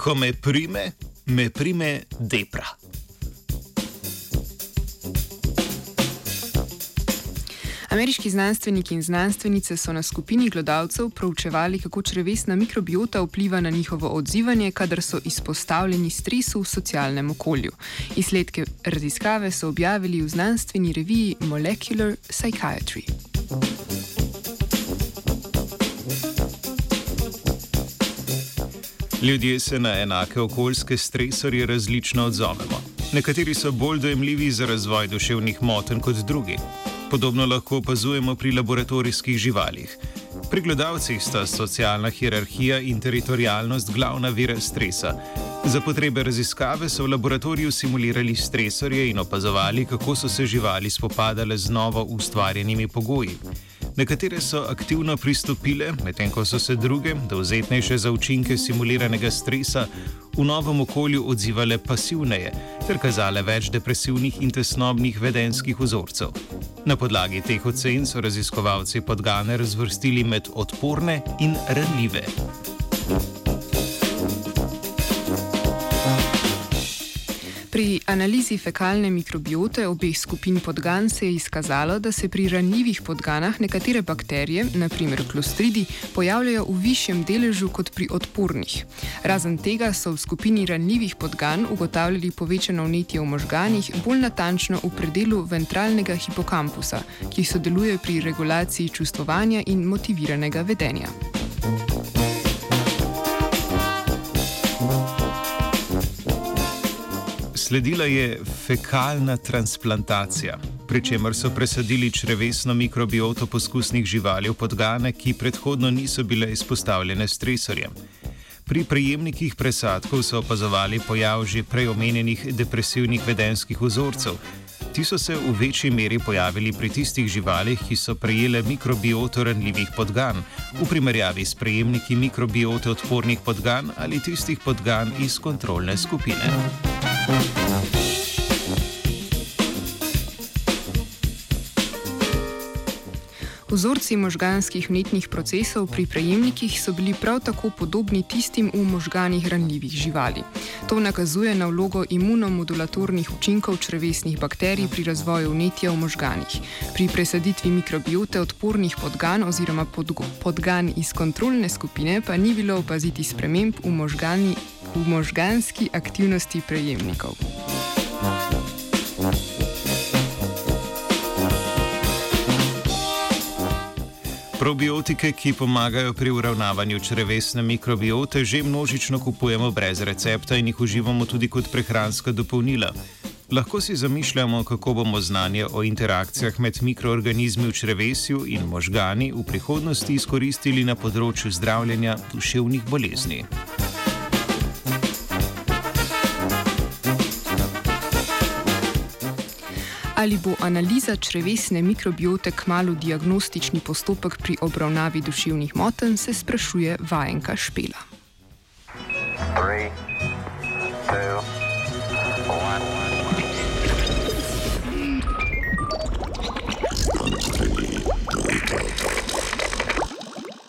Ko me prime, me prime depra. Ameriški znanstveniki in znanstvenice so na skupini glodavcev proučevali, kako črevesna mikrobiota vpliva na njihovo odzivanje, kadar so izpostavljeni stresu v socialnem okolju. Izsledke raziskave so objavili v znanstveni reviji Molecular Psychiatry. Ljudje se na enake okoljske stresorje različno odzovemo. Nekateri so bolj dojemljivi za razvoj duševnih motenj kot drugi. Podobno lahko opazujemo pri laboratorijskih živalih. Pri gledalcih sta socialna hierarhija in teritorijalnost glavna vira stresa. Za potrebe raziskave so v laboratoriju simulirali stresorje in opazovali, kako so se živali spopadale z novo ustvarjenimi pogoji. Nekatere so aktivno pristopile, medtem ko so se druge, dovzetnejše za učinke simuliranega stresa, v novem okolju odzivale pasivneje ter kazale več depresivnih in tesnobnih vedenskih vzorcev. Na podlagi teh ocen so raziskovalci podgane razvrstili med odporne in ranljive. Pri analizi fekalne mikrobiote obeh skupin podgan se je izkazalo, da se pri ranljivih podganah nekatere bakterije, naprimer klostridi, pojavljajo v višjem deležu kot pri odpornih. Razen tega so v skupini ranljivih podgan ugotavljali povečano vnetje v možganih, bolj natančno v predelu ventralnega hipokampusa, ki sodeluje pri regulaciji čustvovanja in motiviranega vedenja. Sledila je fekalna transplantacija, pri čemer so presadili črevesno mikrobioto poskusnih živali v podgane, ki predhodno niso bile izpostavljene stresorjem. Pri prejemnikih presadkov so opazovali pojav že prej omenjenih depresivnih vedenskih vzorcev. Ti so se v večji meri pojavili pri tistih živalih, ki so prejele mikrobioto ranljivih podgan, v primerjavi s prejemniki mikrobiote odpornih podgan ali tistih podgan iz kontrolne skupine. Vzorci možganskih vnetnih procesov pri prejemnikih so bili prav tako podobni tistim v možganih ranljivih živali. To nakazuje na vlogo imunomodulatornih učinkov črevesnih bakterij pri razvoju vnetja v možganih. Pri presaditvi mikrobiote odpornih podgan oziroma podgan iz kontrolne skupine pa ni bilo opaziti sprememb v, možgani, v možganski aktivnosti prejemnikov. Probiotike, ki pomagajo pri uravnavanju črevesne mikrobiote, že množično kupujemo brez recepta in jih uživamo tudi kot prehranska dopolnila. Lahko si zamišljamo, kako bomo znanje o interakcijah med mikroorganizmi v črevesju in možgani v prihodnosti izkoristili na področju zdravljenja duševnih bolezni. Ali bo analiza črevesne mikrobiote kmalo diagnostični postopek pri obravnavi duševnih motenj, se sprašuje vajenka Špela. Three.